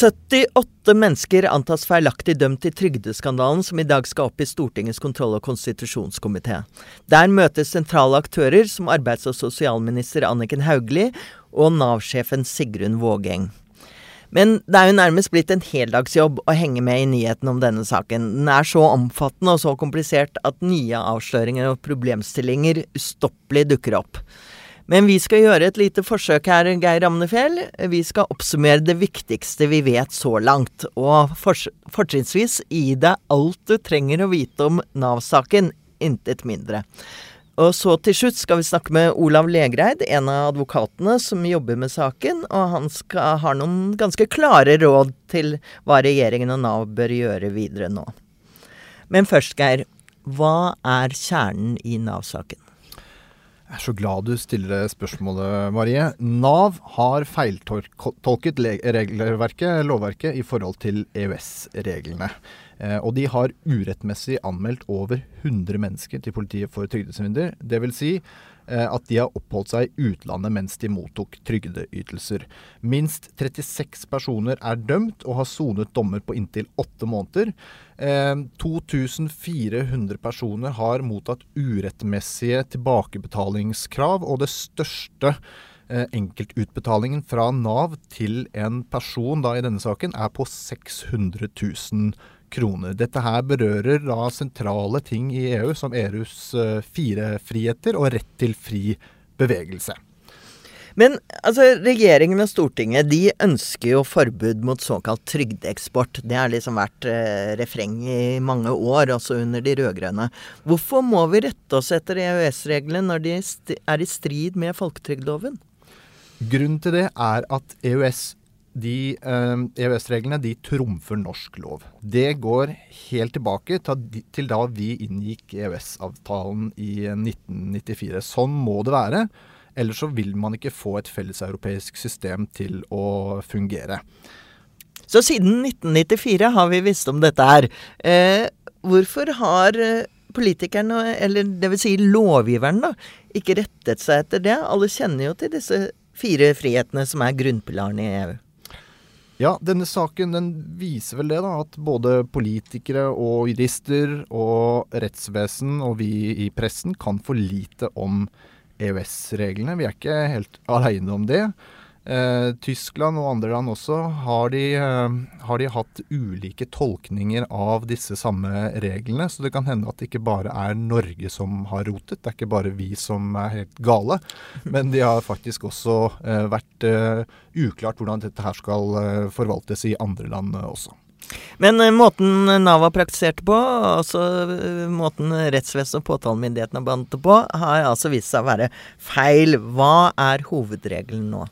«78 mennesker antas feilaktig dømt i trygdeskandalen som i dag skal opp i Stortingets kontroll- og konstitusjonskomité. Der møtes sentrale aktører som arbeids- og sosialminister Anniken Hauglie og Nav-sjefen Sigrun Vågeng. Men det er jo nærmest blitt en heldagsjobb å henge med i nyhetene om denne saken. Den er så omfattende og så komplisert at nye avsløringer og problemstillinger ustoppelig dukker opp. Men vi skal gjøre et lite forsøk her, Geir Amnefjell. Vi skal oppsummere det viktigste vi vet så langt, og fortrinnsvis gi deg alt du trenger å vite om Nav-saken, intet mindre. Og så til slutt skal vi snakke med Olav Legreid, en av advokatene som jobber med saken, og han skal, har noen ganske klare råd til hva regjeringen og Nav bør gjøre videre nå. Men først, Geir. Hva er kjernen i Nav-saken? Jeg er så glad du stiller spørsmålet, Marie. Nav har feiltolket regelverket, lovverket, i forhold til EØS-reglene. Eh, og de har urettmessig anmeldt over 100 mennesker til politiet for trygdesvindel. Dvs. Si, at de har oppholdt seg i utlandet mens de mottok trygdeytelser. Minst 36 personer er dømt og har sonet dommer på inntil åtte måneder. Eh, 2400 personer har mottatt urettmessige tilbakebetalingskrav, og det største eh, enkeltutbetalingen fra Nav til en person da i denne saken er på 600 000 kroner. Dette her berører da sentrale ting i EU, som EUs eh, fire friheter og rett til fri bevegelse. Men altså, regjeringen og Stortinget de ønsker jo forbud mot såkalt trygdeeksport. Det har liksom vært eh, refreng i mange år, også under de rød-grønne. Hvorfor må vi rette oss etter EØS-reglene når de er i strid med folketrygdloven? Grunnen til det er at EØS de eh, EØS-reglene de trumfer norsk lov. Det går helt tilbake til, da vi inngikk EØS-avtalen i 1994. Sånn må det være. Ellers så vil man ikke få et felleseuropeisk system til å fungere. Så siden 1994 har vi visst om dette her. Eh, hvorfor har politikerne, eller dvs. Si lovgiveren, da, ikke rettet seg etter det? Alle kjenner jo til disse fire frihetene som er grunnpilarene i EU. Ja, denne saken den viser vel det, da. At både politikere og jurister og rettsvesen og vi i pressen kan for lite om EØS-reglene. Vi er ikke helt aleine om det. Eh, Tyskland og andre land også har de, eh, har de, hatt ulike tolkninger av disse samme reglene. Så det kan hende at det ikke bare er Norge som har rotet. Det er ikke bare vi som er helt gale. Men de har faktisk også eh, vært eh, uklart hvordan dette her skal forvaltes i andre land også. Men måten Nav har praktisert på, altså måten rettsvesenet og påtalemyndigheten har behandlet det på, har altså vist seg å være feil. Hva er hovedregelen nå?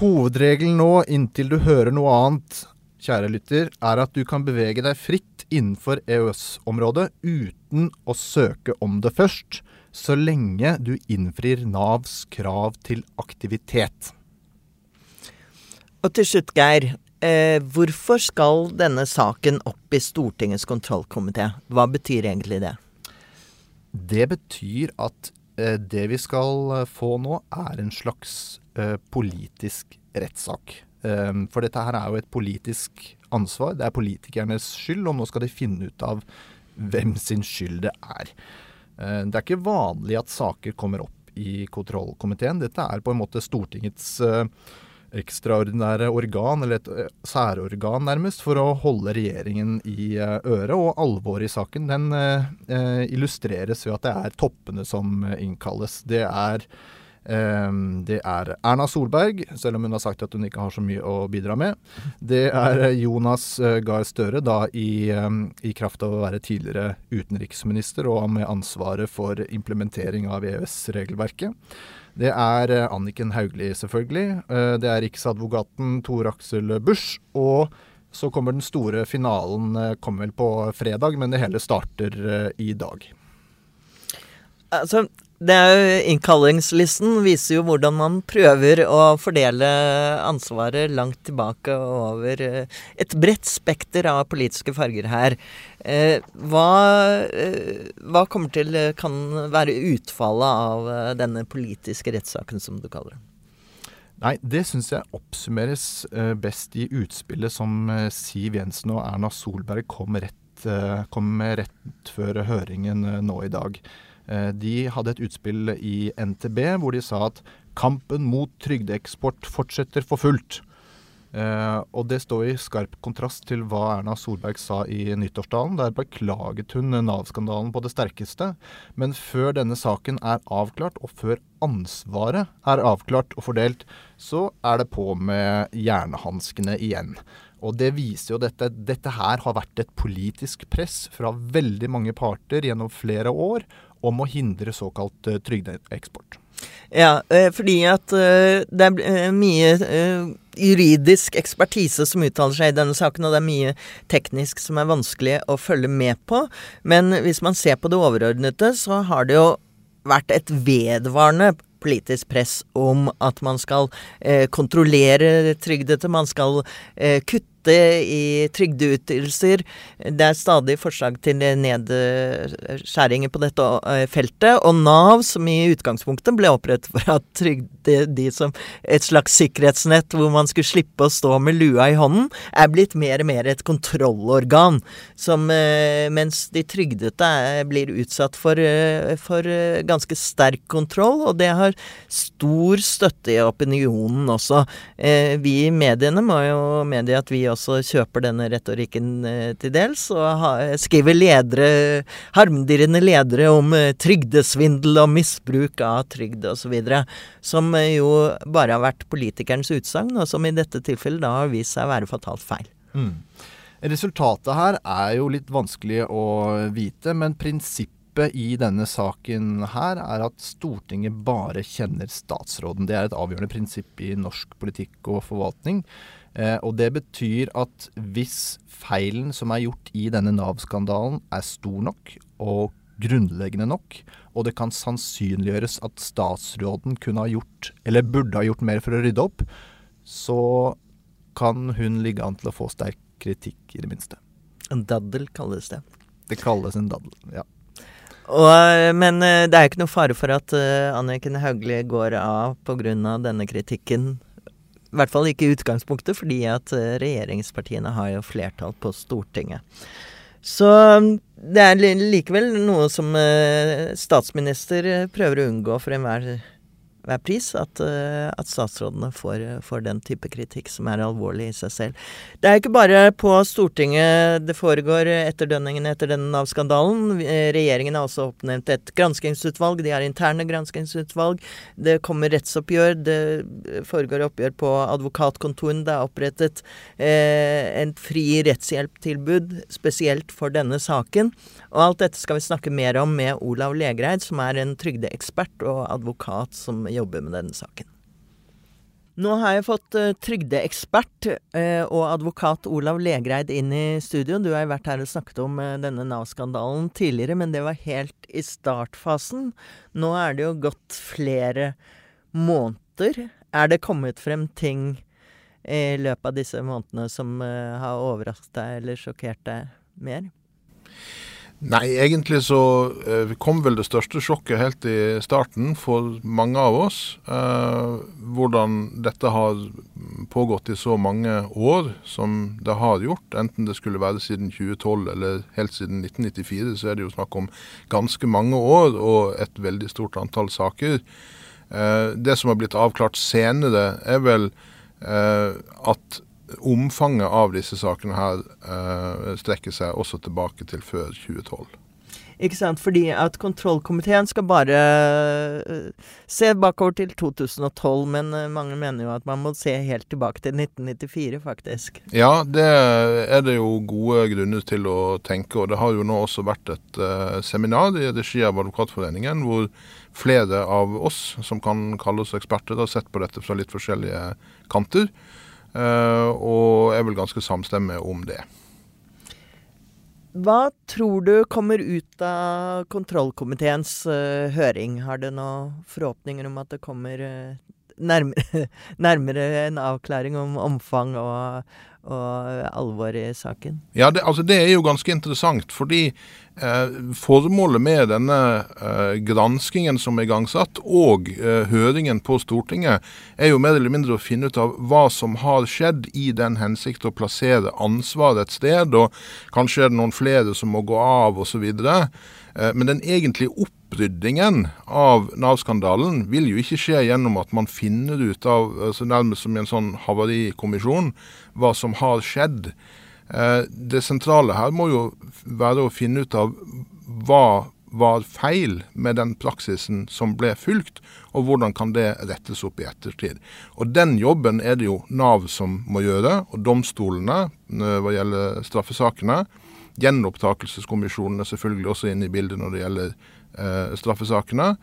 Hovedregelen nå, inntil du hører noe annet, kjære lytter, er at du kan bevege deg fritt innenfor EØS-området uten å søke om det først, så lenge du innfrir Navs krav til aktivitet. Og til slutt, Geir. Eh, hvorfor skal denne saken opp i Stortingets kontrollkomité? Hva betyr egentlig det? Det betyr at det vi skal eh, få nå, er en slags eh, politisk rettssak. Eh, for dette her er jo et politisk ansvar. Det er politikernes skyld, og nå skal de finne ut av hvem sin skyld det er. Eh, det er ikke vanlig at saker kommer opp i kontrollkomiteen. Dette er på en måte Stortingets ekstraordinære organ, eller et særorgan nærmest, for å holde regjeringen i øret. Og alvoret i saken den eh, illustreres ved at det er toppene som innkalles. Det er, eh, det er Erna Solberg, selv om hun har sagt at hun ikke har så mye å bidra med. Det er Jonas Gahr Støre, da i, i kraft av å være tidligere utenriksminister og med ansvaret for implementering av EØS-regelverket. Det er Anniken Hauglie, selvfølgelig. Det er riksadvokaten Tor Aksel Busch. Og så kommer den store finalen kommer vel på fredag, men det hele starter i dag. Altså, det er jo, Innkallingslisten viser jo hvordan man prøver å fordele ansvaret langt tilbake over eh, et bredt spekter av politiske farger her. Eh, hva, eh, hva kommer til kan være utfallet av denne politiske rettssaken, som du kaller det? Nei, det syns jeg oppsummeres best i utspillet som Siv Jensen og Erna Solberg kom, rett, kom rett før høringen nå i dag. Eh, de hadde et utspill i NTB hvor de sa at kampen mot trygdeeksport fortsetter for fullt. Uh, og det står i skarp kontrast til hva Erna Solberg sa i nyttårstalen. Der beklaget hun Nav-skandalen på det sterkeste. Men før denne saken er avklart, og før ansvaret er avklart og fordelt, så er det på med hjernehanskene igjen. Og det viser jo dette. Dette her har vært et politisk press fra veldig mange parter gjennom flere år om å hindre såkalt uh, trygdeeksport. Ja, uh, fordi at uh, det er mye juridisk ekspertise som uttaler seg i denne saken, og det er mye teknisk som er vanskelig å følge med på. Men hvis man ser på det overordnede, så har det jo vært et vedvarende politisk press om at man skal eh, kontrollere trygdete, man skal eh, kutte kutte i trygdeytelser. Det er stadig forslag til nedskjæringer på dette eh, feltet. Og Nav, som i utgangspunktet ble opprettet for å trygde de som et slags sikkerhetsnett hvor man skulle slippe å stå med lua i hånden, er blitt mer og mer et kontrollorgan. Som, eh, mens de trygdete blir utsatt for, eh, for ganske sterk kontroll, og det har stor støtte i opinionen også. Vi i mediene må jo medgi at vi også kjøper denne retorikken eh, til dels, og skriver ledere, harmdirrende ledere om eh, trygdesvindel og misbruk av trygd osv. Som eh, jo bare har vært politikernes utsagn, og som i dette tilfellet da har vist seg å være fatalt feil. Mm. Resultatet her er jo litt vanskelig å vite, men prinsippet i denne saken her er at Stortinget bare kjenner statsråden. Det er et avgjørende prinsipp i norsk politikk og forvaltning. Eh, og det betyr at hvis feilen som er gjort i denne Nav-skandalen er stor nok og grunnleggende nok, og det kan sannsynliggjøres at statsråden kunne ha gjort, eller burde ha gjort mer for å rydde opp, så kan hun ligge an til å få sterk kritikk, i det minste. En daddel kalles det. Det kalles en daddel, ja. Og, eh, men eh, det er ikke noe fare for at uh, Anniken Hauglie går av pga. denne kritikken i hvert fall ikke i utgangspunktet, fordi at eh, regjeringspartiene har jo flertall på Stortinget. Så mm, det er likevel noe som eh, statsminister prøver å unngå for enhver hver pris at, uh, at statsrådene får, får, den type kritikk som er alvorlig i seg selv. Det er ikke bare på Stortinget det foregår etterdønningene etter denne Nav-skandalen. Regjeringen har også oppnevnt et granskingsutvalg. De har interne granskingsutvalg. Det kommer rettsoppgjør. Det foregår oppgjør på advokatkontorene. Det er opprettet uh, en fri rettshjelptilbud spesielt for denne saken. Og alt dette skal vi snakke mer om med Olav Legreid, som er en trygdeekspert og advokat som jobber med denne saken. Nå har jeg fått uh, trygdeekspert uh, og advokat Olav Legreid inn i studio. Du har vært her og snakket om uh, denne Nav-skandalen tidligere, men det var helt i startfasen. Nå er det jo gått flere måneder. Er det kommet frem ting i løpet av disse månedene som har overrasket deg eller sjokkert deg mer? Nei, egentlig så eh, kom vel det største sjokket helt i starten for mange av oss. Eh, hvordan dette har pågått i så mange år som det har gjort. Enten det skulle være siden 2012 eller helt siden 1994, så er det jo snakk om ganske mange år og et veldig stort antall saker. Eh, det som har blitt avklart senere, er vel at omfanget av disse sakene her uh, strekker seg også tilbake til før 2012. Ikke sant, fordi at kontrollkomiteen skal bare uh, se bakover til 2012, men uh, mange mener jo at man må se helt tilbake til 1994, faktisk. Ja, det er det jo gode grunner til å tenke, og det har jo nå også vært et seminar i regi av Advokatforeningen hvor flere av oss som kan kalle oss eksperter, har sett på dette fra litt forskjellige kanter. Eh, og er vel ganske samstemme om det. Hva tror du kommer ut av kontrollkomiteens uh, høring? Har du noen forhåpninger om at det kommer uh, nærmere, nærmere, en avklaring om omfang og, og alvor i saken? Ja, det, altså det er jo ganske interessant. Fordi eh, formålet med denne eh, granskingen som er igangsatt, og eh, høringen på Stortinget, er jo mer eller mindre å finne ut av hva som har skjedd i den hensikt å plassere ansvar et sted. Og kanskje er det noen flere som må gå av osv. Eh, men den egentlige oppryddingen av Nav-skandalen vil jo ikke skje gjennom at man finner ut av, altså nærmest som i en sånn havarikommisjon, hva som har skjedd. Eh, det sentrale her må jo være å finne ut av hva var feil med den praksisen som ble fulgt, og hvordan kan det rettes opp i ettertid. Og Den jobben er det jo Nav som må gjøre, og domstolene når hva gjelder straffesakene. Gjenopptakelseskommisjonen er selvfølgelig også inne i bildet når det gjelder eh, straffesakene.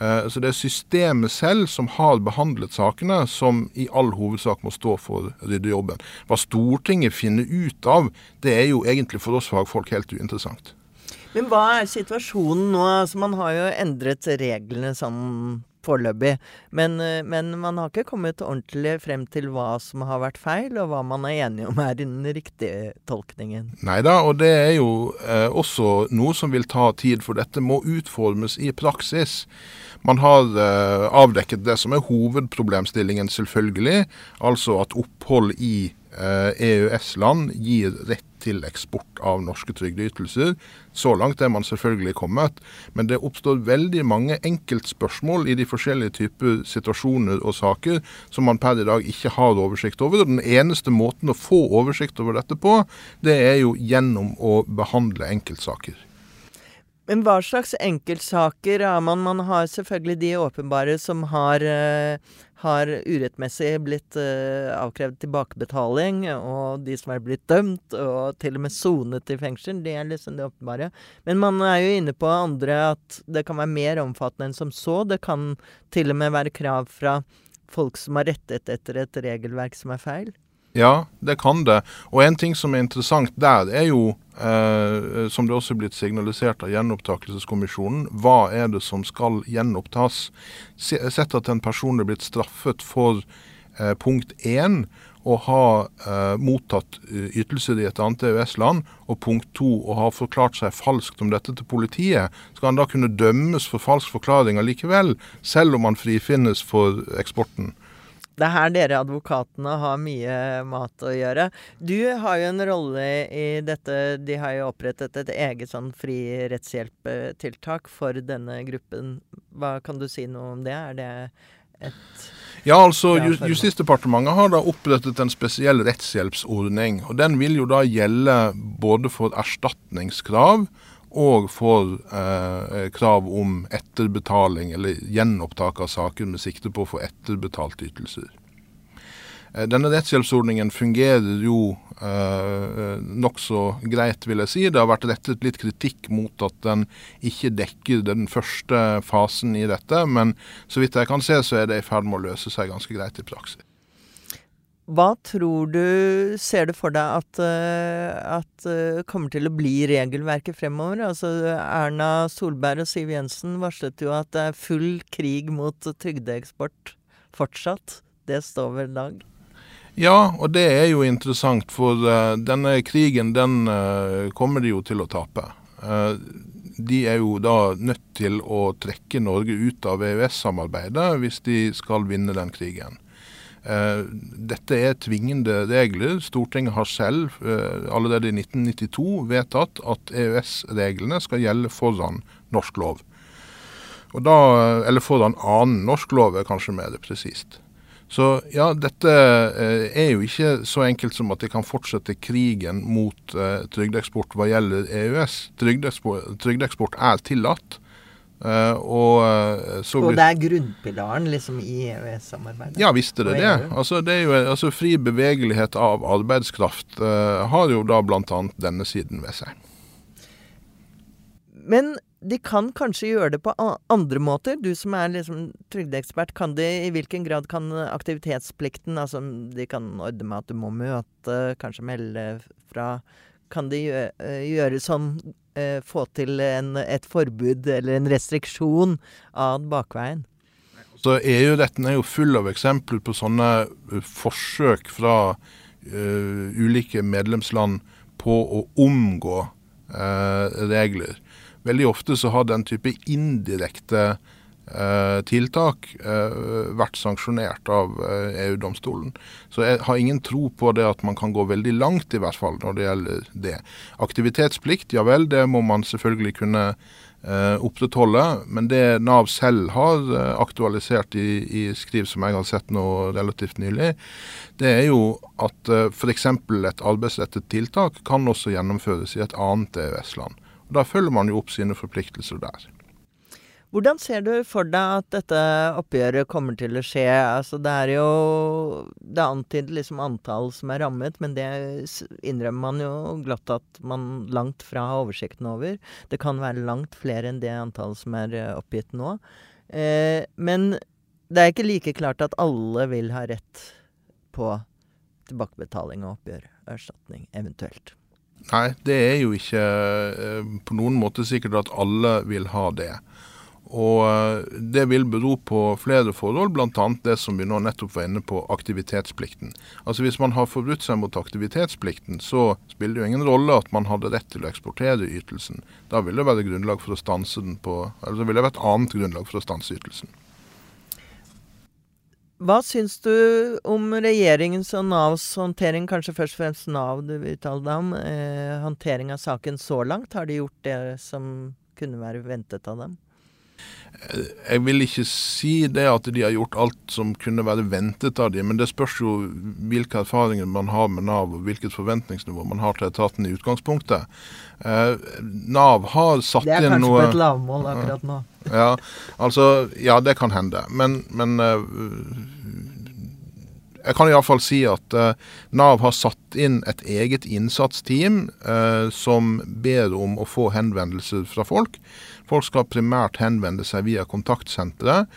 Eh, så det er systemet selv som har behandlet sakene, som i all hovedsak må stå for ryddejobben. Hva Stortinget finner ut av, det er jo egentlig for oss fagfolk helt uinteressant. Men hva er situasjonen nå? Altså, man har jo endret reglene sånn foreløpig. Men, eh, men, man har ikke kommet ordentlig frem til hva som har vært feil, og hva man er enige om er den riktige tolkningen. Nei da, og det er jo eh, også noe som vil ta tid, for dette må utformes i praksis. Man har eh, avdekket det som er hovedproblemstillingen, selvfølgelig. Altså at opphold i EØS-land gir rett til eksport av norske trygdeytelser. Så langt er man selvfølgelig kommet. Men det oppstår veldig mange enkeltspørsmål i de forskjellige typer situasjoner og saker som man per i dag ikke har oversikt over. Og den eneste måten å få oversikt over dette på, det er jo gjennom å behandle enkeltsaker. Men hva slags enkeltsaker er man? Man har selvfølgelig de åpenbare som har, uh, har urettmessig blitt uh, avkrevd tilbakebetaling, og de som er blitt dømt og til og med sonet i fengsel. Det er liksom det åpenbare. Men man er jo inne på andre at det kan være mer omfattende enn som så. Det kan til og med være krav fra folk som har rettet etter et regelverk som er feil. Ja, det kan det. Og en ting som er interessant der, er jo, eh, som det også er blitt signalisert av Gjenopptakelseskommisjonen, hva er det som skal gjenopptas? Sett at en person er blitt straffet for eh, punkt én å ha eh, mottatt eh, ytelser i et annet EØS-land, og punkt to å ha forklart seg falskt om dette til politiet, skal han da kunne dømmes for falsk forklaring allikevel, selv om han frifinnes for eksporten? Det er her dere advokatene har mye mat å gjøre. Du har jo en rolle i dette. De har jo opprettet et eget sånn fri rettshjelptiltak for denne gruppen. Hva kan du si noe om det? Er det et ja, altså Justisdepartementet har da opprettet en spesiell rettshjelpsordning. og Den vil jo da gjelde både for erstatningskrav og får eh, krav om etterbetaling eller gjenopptak av saker med sikte på å få etterbetalt ytelser. Eh, denne rettshjelpsordningen fungerer jo eh, nokså greit, vil jeg si. Det har vært rettet litt kritikk mot at den ikke dekker den første fasen i dette, men så vidt jeg kan se, så er det i ferd med å løse seg ganske greit i praksis. Hva tror du Ser du for deg at, uh, at uh, kommer til å bli regelverket fremover? Altså Erna Solberg og Siv Jensen varslet jo at det er full krig mot trygdeeksport fortsatt. Det står ved lag? Ja, og det er jo interessant, for uh, denne krigen den kommer de jo til å tape. de er jo da nødt til å trekke Norge ut av EØS-samarbeidet hvis de skal vinne den krigen. Eh, dette er tvingende regler. Stortinget har selv eh, allerede i 1992 vedtatt at EØS-reglene skal gjelde foran norsk lov. Da, eller foran annen norsk lov, er kanskje mer presist. Så ja, dette eh, er jo ikke så enkelt som at de kan fortsette krigen mot trygdeeksport hva gjelder EØS. Trygdeeksport, trygdeeksport er tillatt. Uh, og, uh, og det er grunnpilaren liksom i EØS-samarbeidet? Ja visst er det det. Altså, det jo, altså, fri bevegelighet av arbeidskraft uh, har jo da bl.a. denne siden ved seg. Men de kan kanskje gjøre det på andre måter? Du som er liksom trygdeekspert, kan de, i hvilken grad kan aktivitetsplikten Altså de kan ordne med at du må møte, kanskje melde fra kan de gjøre, gjøre som få til en, et forbud eller en restriksjon av bakveien? Så EU-retten er jo full av eksempler på sånne forsøk fra uh, ulike medlemsland på å omgå uh, regler. Veldig ofte så har den type indirekte Eh, tiltak eh, vært sanksjonert av eh, EU-domstolen. Så jeg har ingen tro på det at man kan gå veldig langt, i hvert fall når det gjelder det. Aktivitetsplikt, ja vel, det må man selvfølgelig kunne opprettholde. Men det Nav selv har aktualisert i, i, skriv som jeg har sett nå relativt nylig, det er jo at uh, f.eks. et arbeidsrettet tiltak kan også gjennomføres i et annet EØS-land. Da følger man jo opp sine forpliktelser der. Hvordan ser du for deg at dette oppgjøret kommer til å skje? Altså, det er jo Det antyder liksom antall som er rammet, men det innrømmer man jo glatt at man langt fra har oversikten over. Det kan være langt flere enn det antallet som er eh, oppgitt nå. Eh, men det er ikke like klart at alle vil ha rett på tilbakebetaling og oppgjør, erstatning, eventuelt. Nei, det er jo ikke eh, på noen måte sikkert at alle vil ha det. Og eh, Det vil bero på flere forhold, bl.a. det som vi nå nettopp var inne på, aktivitetsplikten. Altså Hvis man har forbrutt seg mot aktivitetsplikten, så spiller det jo ingen rolle at man hadde rett til å eksportere ytelsen. Da vil det være grunnlag for å stanse den på, eller det ville vært et annet grunnlag for å stanse ytelsen. Hva syns du om regjeringens og Navs håndtering, kanskje først og fremst Nav du uttaler deg om, eh, håndtering av saken så langt? Har de gjort det som kunne være ventet av dem? Jeg vil ikke si det at de har gjort alt som kunne være ventet av dem, men det spørs jo hvilke erfaringer man har med Nav og hvilket forventningsnivå man har til etaten i utgangspunktet. Eh, Nav har satt inn noe Det er kanskje på et lavmål akkurat nå. Ja, altså, ja det kan hende. Men, men eh, jeg kan iallfall si at uh, Nav har satt inn et eget innsatsteam uh, som ber om å få henvendelser fra folk. Folk skal primært henvende seg via kontaktsenteret.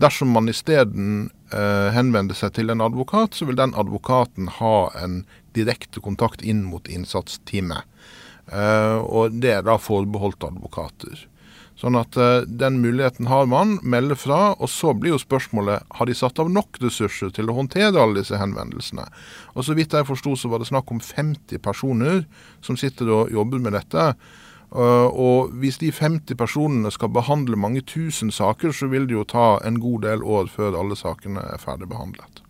Dersom man isteden uh, henvender seg til en advokat, så vil den advokaten ha en direkte kontakt inn mot innsatsteamet. Uh, og det er da forbeholdt advokater. Sånn at uh, den muligheten har man, melde fra. Og så blir jo spørsmålet har de satt av nok ressurser til å håndtere alle disse henvendelsene. Og så vidt jeg forsto så var det snakk om 50 personer som sitter og jobber med dette. Uh, og hvis de 50 personene skal behandle mange tusen saker, så vil det jo ta en god del år før alle sakene er ferdig behandlet.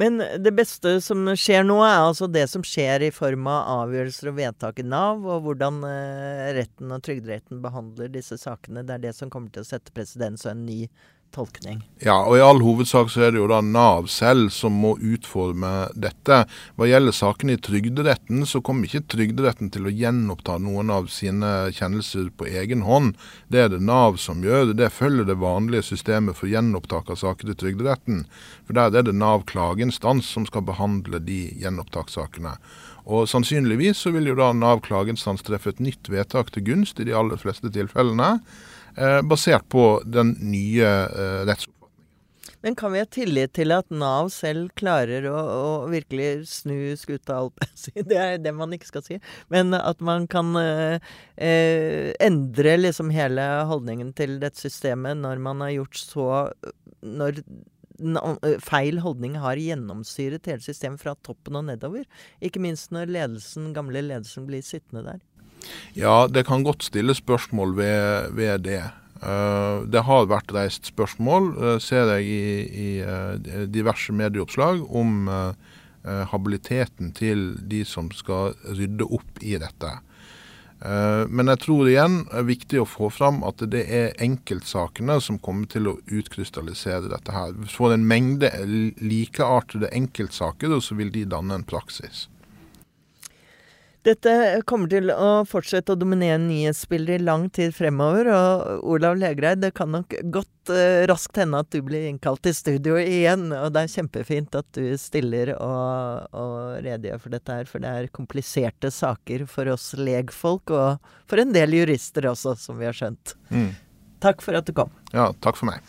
Men det beste som skjer nå, er altså det som skjer i form av avgjørelser og vedtak i Nav, og hvordan eh, retten og Trygderetten behandler disse sakene. Det er det som kommer til å sette presedens og en ny tolkning. Ja, og i all hovedsak så er det jo da Nav selv som må utforme dette. Hva gjelder sakene i Trygderetten, så kommer ikke Trygderetten til å gjenoppta noen av sine kjennelser på egen hånd. Det er det Nav som gjør. Det følger det vanlige systemet for gjenopptak av saker i Trygderetten. For der er det Nav klageinstans som skal behandle de gjenopptakssakene. Og Sannsynligvis så vil jo da Nav klageinstans treffe et nytt vedtak til gunst i de aller fleste tilfellene. Eh, basert på den nye eh, rettsoppfatningen. Men kan vi ha tillit til at Nav selv klarer å, å virkelig snu skuta, alt Det er det man ikke skal si. Men at man kan eh, eh, endre liksom hele holdningen til dette systemet når man har gjort så Når feil holdning har gjennomsyret hele systemet fra toppen og nedover. Ikke minst når ledelsen, gamle ledelsen blir sittende der. Ja, det kan godt stilles spørsmål ved, ved det. Uh, det har vært reist spørsmål, uh, ser jeg i, i uh, diverse medieoppslag, om habiliteten til de som skal rydde opp i dette. Men jeg tror igjen det er viktig å få fram at det er enkeltsakene som kommer til å utkrystallisere dette her. Får en mengde likeartede enkeltsaker, så vil de danne en praksis. Dette kommer til å fortsette å dominere nyhetsbildet i lang tid fremover. Og Olav Legreid, det kan nok godt eh, raskt hende at du blir innkalt til studio igjen. Og det er kjempefint at du stiller og, og redegjør for dette her. For det er kompliserte saker for oss legfolk, og for en del jurister også, som vi har skjønt. Mm. Takk for at du kom. Ja, takk for meg.